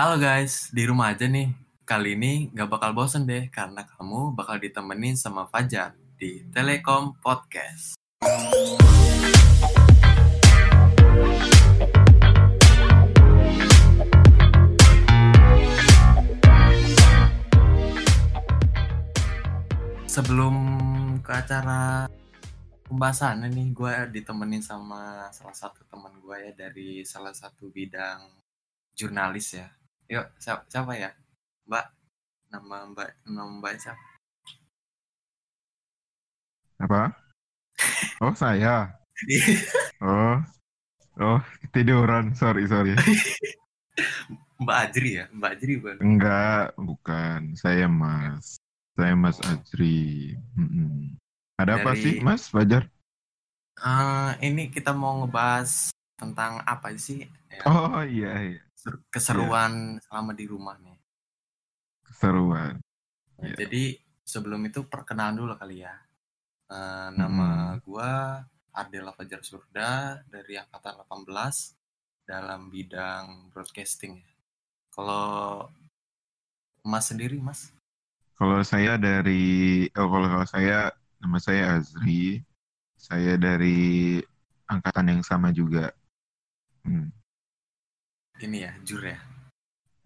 Halo guys, di rumah aja nih. Kali ini nggak bakal bosen deh, karena kamu bakal ditemenin sama Fajar di Telekom Podcast. Sebelum ke acara pembahasan nih, gue ditemenin sama salah satu teman gue ya dari salah satu bidang jurnalis ya. Yuk, siapa, siapa ya? Mbak, nama Mbak, nama Mbak siapa? Apa? Oh, saya. Oh. Oh, tiduran. Sorry, sorry. Mbak Ajri ya? Mbak Ajri bukan? Enggak, bukan. Saya Mas. Saya Mas Ajri. Mm-mm. Ada apa Dari- sih, Mas Fajar? Eh, ini kita mau ngebahas tentang apa sih? Ya, Oh, iya, iya. Ser- keseruan selama di rumah nih. Keseruan. Nah, Iya. Jadi sebelum itu perkenalan dulu kali ya. Eh, nama gua Ardela Fajar Surda dari angkatan 18 dalam bidang broadcasting. ya. Kalau Mas sendiri, Mas? Kalau saya dari, oh kalau kalau saya, nama saya Azri. Saya dari angkatan yang sama juga. Hmm. Ini ya, jur ya.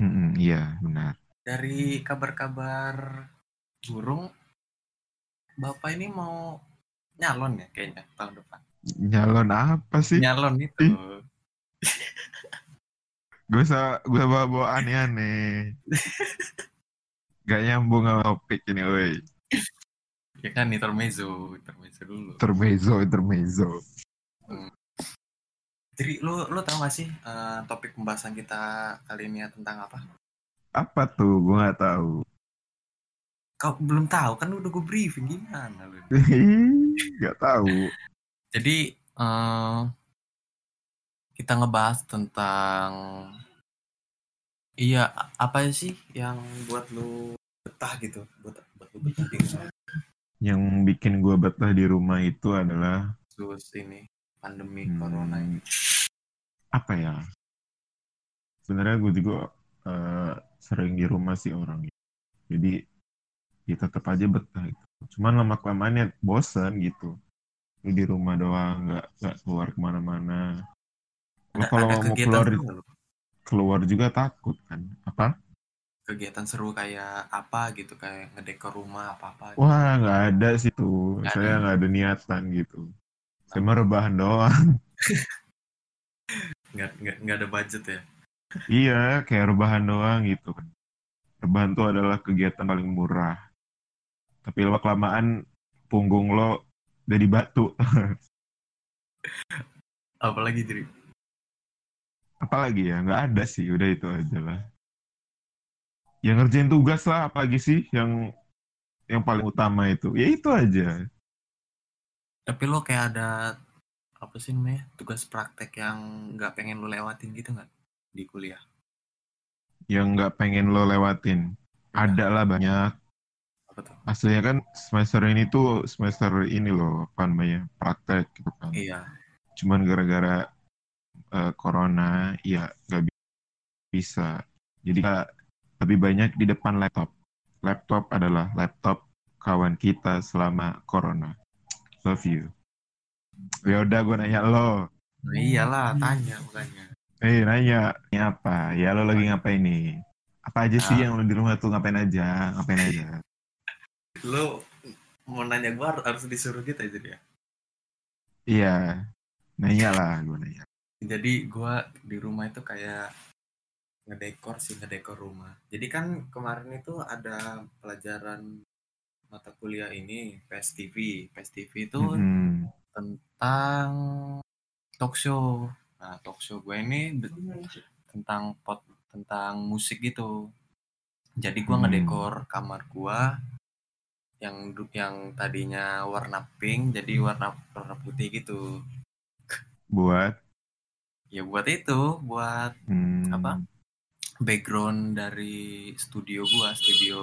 Mm-mm, iya, benar. Dari kabar-kabar burung, Bapak ini mau nyalon ya kayaknya tahun depan. Nyalon apa sih? Nyalon itu. Gue usah, gue bawa-bawa aneh-aneh. Gak nyambung sama topik ini, woi. Ya kan intermezzo, intermezzo dulu. Intermezzo, intermezzo. Jadi lu lu tau gak sih eh, topik pembahasan kita kali ini ya tentang apa? Apa tuh? Gue gak tahu. Kau belum tahu kan udah gue briefing gimana lu? gak tahu. Jadi eh, kita ngebahas tentang iya apa sih yang buat lu betah gitu, buat buat lu betah di rumah Yang bikin gue betah di rumah itu adalah terus ini pandemi Hmm. corona ini. apa ya? Sebenarnya gue juga eh, sering di rumah sih orangnya. Jadi ya tetap aja betah gitu. Cuman lama kelamaan ya bosen gitu. Lu di rumah doang, nggak nggak keluar ke mana-mana. Lu kalau mau keluar seru keluar juga takut kan? Apa? kegiatan seru kayak apa gitu kayak ngedekor rumah apa apa Wah nggak ada sih tuh. Nggak Saya nggak ada niatan gitu. Mah rebahan doang. nggak nggak nggak ada budget ya iya, kayak rebahan doang gitu kan. Rebahan tuh adalah kegiatan paling murah. Tapi lama kelamaan punggung lo jadi batu. apalagi jadi Apalagi ya, nggak ada sih. Udah itu aja lah. Yang ngerjain tugas lah, apalagi sih yang yang paling utama itu. Ya itu aja. Tapi lo kayak ada apa sih namanya tugas praktek yang nggak pengen lo lewatin gitu nggak di kuliah Yang nggak pengen lo lewatin. Ada lah banyak. apa tuh Aslinya kan semester ini tuh semester ini loh, apa namanya, praktek gitu kan. iya Cuman gara-gara eh, corona, ya nggak bi- bisa. Jadi lebih banyak di depan laptop. Laptop adalah laptop kawan kita selama corona. Love you. Ya udah gue nanya lo. nah, iyalah tanya makanya Eh nanya, ini apa? Ya lo lagi ngapain nih? Apa aja sih Ah. yang lo di rumah tuh ngapain aja? Ngapain aja? lo mau nanya gua harus, disuruh gitu aja ya Iya, nanya lah gue nanya. jadi gua di rumah itu kayak ngedekor sih ngedekor rumah jadi kan kemarin itu ada pelajaran mata kuliah ini PSTV PSTV itu Mm-mm. tentang talk show. Nah, talk show gue ini tentang pot tentang musik gitu. Jadi gue Hmm. ngedekor kamar gua yang yang tadinya warna pink jadi warna warna putih gitu. Buat Ya buat itu, buat hmm, Apa? background dari studio gua, studio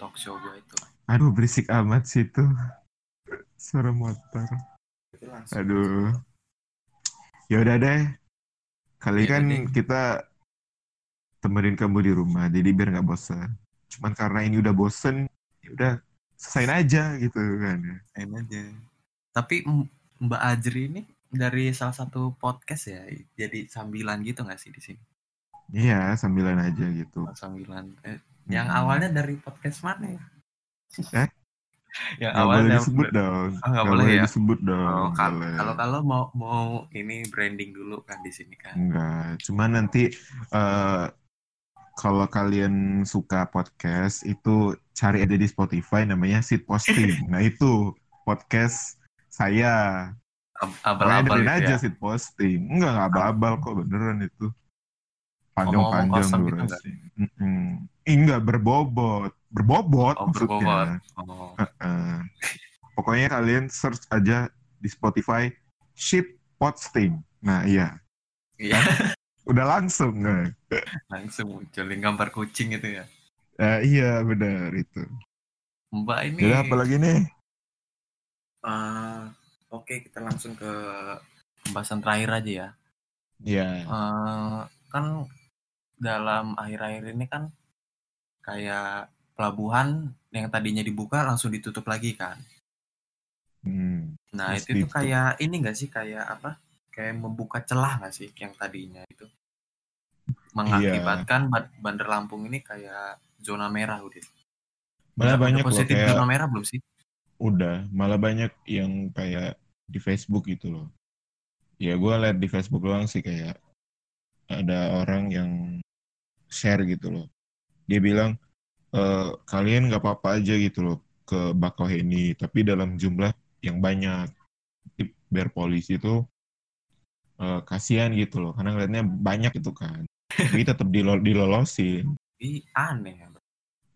talk show gua itu. Aduh berisik amat sih itu. Suara motor. Aduh. Ya udah deh. Kali Ya kan deh. kita temenin kamu di rumah jadi biar nggak bosan cuman karena ini udah bosen ya udah selesain aja gitu kan Enak aja. Tapi Mbak Ajri ini dari salah satu podcast ya, jadi sambilan gitu nggak sih di sini? iya sambilan aja gitu Sambilan. Eh, yang Hmm. awalnya dari podcast mana ya? Eh? yang nggak boleh awalnya disebut dong Oh, nggak boleh ya? disebut dong Oh, kal- boleh. kalau kalau mau mau ini branding dulu kan di sini kan. Enggak, cuman nanti eh, kalau kalian suka podcast itu cari aja di Spotify namanya Sit Posting. nah itu podcast saya. Abal-abal gitu aja ya. Sit Posting. Enggak, enggak abal-abal kok beneran itu. Panjang-panjang gitu durasi. Mm-mm. Enggak berbobot. Berbobot Oh, maksudnya. berbobot. Oh. Pokoknya kalian search aja di Spotify Shit Posting. Nah iya, Iya, udah langsung. Nah. langsung munculin gambar kucing itu ya. Eh, iya benar itu. Mbak ini Jadi apa lagi nih? eh, oke kita langsung ke pembahasan terakhir aja ya. Iya. Eh, kan dalam akhir-akhir ini kan kayak pelabuhan yang tadinya dibuka langsung ditutup lagi kan. Hmm. Nah itu tuh kayak ini enggak sih kayak apa? Kayak membuka celah nggak sih yang tadinya itu mengakibatkan Ba- Bandar Lampung ini kayak zona merah udah. Malah banyak udah loh positif kayak zona merah belum sih? udah, malah banyak yang kayak di Facebook gitu loh. Ya gue liat di Facebook doang sih kayak ada orang yang share gitu loh. Dia bilang "Eh, kalian nggak apa-apa aja gitu loh ke Bakauheni, tapi dalam jumlah yang banyak. Biar polisi tuh eh, kasihan gitu loh, karena ngeliatnya banyak itu kan. Tapi tetap dilo- dilolosin. Ih aneh ya.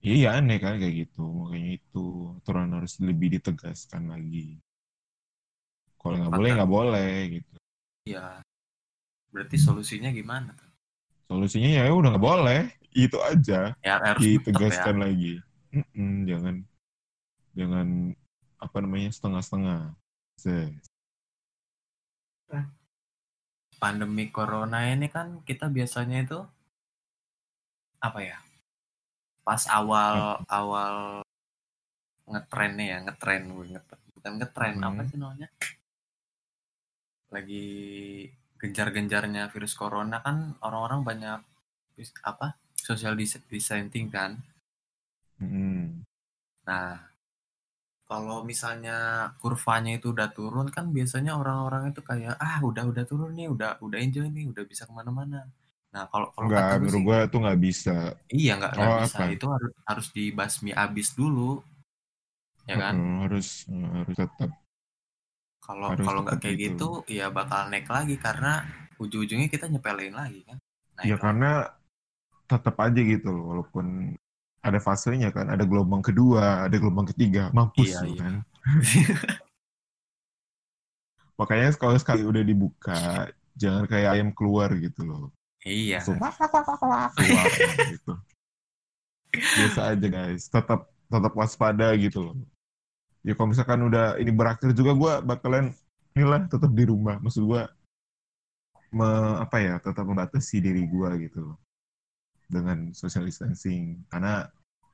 Iya aneh kan kayak gitu, makanya itu aturan harus lebih ditegaskan lagi. Kalau nggak boleh nggak boleh gitu. Iya. Berarti solusinya gimana? Solusinya ya udah nggak boleh, itu aja Ya tutup ya. ditegaskan lagi. Mm-mm, jangan jangan apa namanya setengah-setengah. Se- Pandemi corona ini kan kita biasanya itu apa ya? Pas awal awal ngetrennya ya, ngetren gue ngetren. Bukan ngetren, Hmm. apa sih namanya? Lagi genjar-genjarnya virus corona kan orang-orang banyak apa? social dis- distancing kan. Mm-mm. Nah, kalau misalnya kurvanya itu udah turun kan biasanya orang-orang itu kayak ah udah udah turun nih, udah udah enjoy nih, udah bisa ke mana-mana. Nah kalau kalau Nggak, gue menurut gua tuh nggak bisa. iya nggak Oh, bisa. apa? Itu harus harus dibasmi abis dulu, ya kan? Harus harus tetap. Kalau kalau nggak kayak gitu. gitu, ya bakal naik lagi karena ujung-ujungnya kita nyepelin lagi kan. Naik Ya lagi. karena tetap aja gitu loh, walaupun ada fasenya kan, ada gelombang kedua, ada gelombang ketiga, mampus Iya, iya. kan. Makanya kalau sekali udah dibuka, jangan kayak ayam keluar gitu loh. iya. Langsung keluar gitu. Biasa aja guys, tetap tetap waspada gitu loh. Ya kalau misalkan udah ini berakhir juga gue bakalan inilah tetap di rumah. Maksud gue me, apa ya tetap membatasi diri gue gitu loh. Dengan social distancing. Karena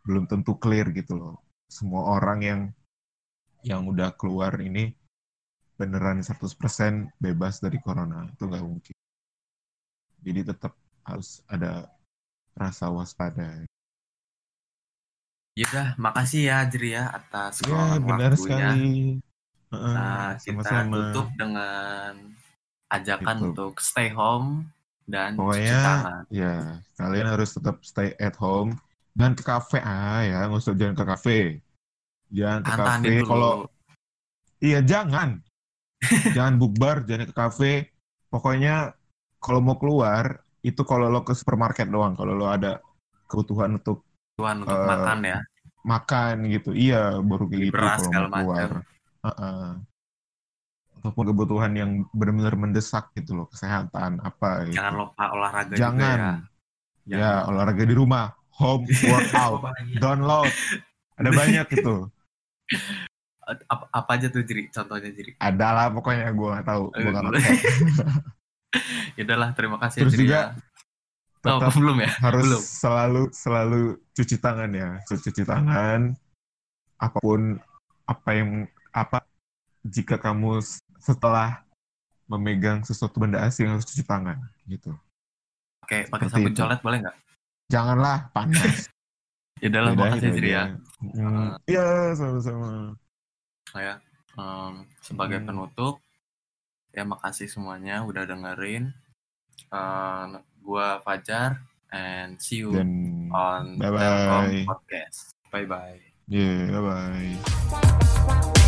belum tentu clear gitu loh. Semua orang yang yang udah keluar ini beneran 100% bebas dari corona. Itu nggak mungkin. Jadi tetap harus ada rasa waspada Yaudah, makasih ya Jri ya atas ya benar waktunya. sekali. Heeh, Nah, kita sama-sama. tutup dengan ajakan Tutup. untuk stay home dan cuci Pokoknya tangan. ya kalian harus tetap stay at home dan ke kafe ah ya nggak usah jangan ke kafe jangan ke kafe kalau iya jangan. Jangan bukbar jangan ke kafe pokoknya kalau mau keluar itu kalau lo ke supermarket doang. Kalau lo ada kebutuhan untuk Tuhan untuk Eh, makan ya. makan gitu iya baru kayak gitu beras kalau mau keluar macam. Heeh. ataupun kebutuhan yang benar-benar mendesak gitu loh kesehatan apa gitu. Jangan lupa olahraga Jangan. juga ya. Ya, olahraga di rumah, home workout, download. Ada banyak itu. apa, apa aja tuh Jri? Contohnya Jri. Ada lah pokoknya gue nggak tahu, gue nggak. Ya udahlah, terima kasih Terus juga, ya. Oh, tetap belum ya? harus Belum. selalu selalu cuci tangan ya cuci tangan apa pun apa yang apa jika kamu setelah memegang sesuatu benda asing harus cuci tangan gitu Pakai pakai Seperti sabun itu. colet boleh nggak? janganlah panas Ya lah, Yaudah, makasih itu Jiri ya. iya sama-sama Oh ya, em, sebagai Hmm. penutup, ya makasih semuanya udah dengerin. Eh, gua Fajar, and see you dan on bye-bye. Telkom Podcast. Bye bye. yeah bye bye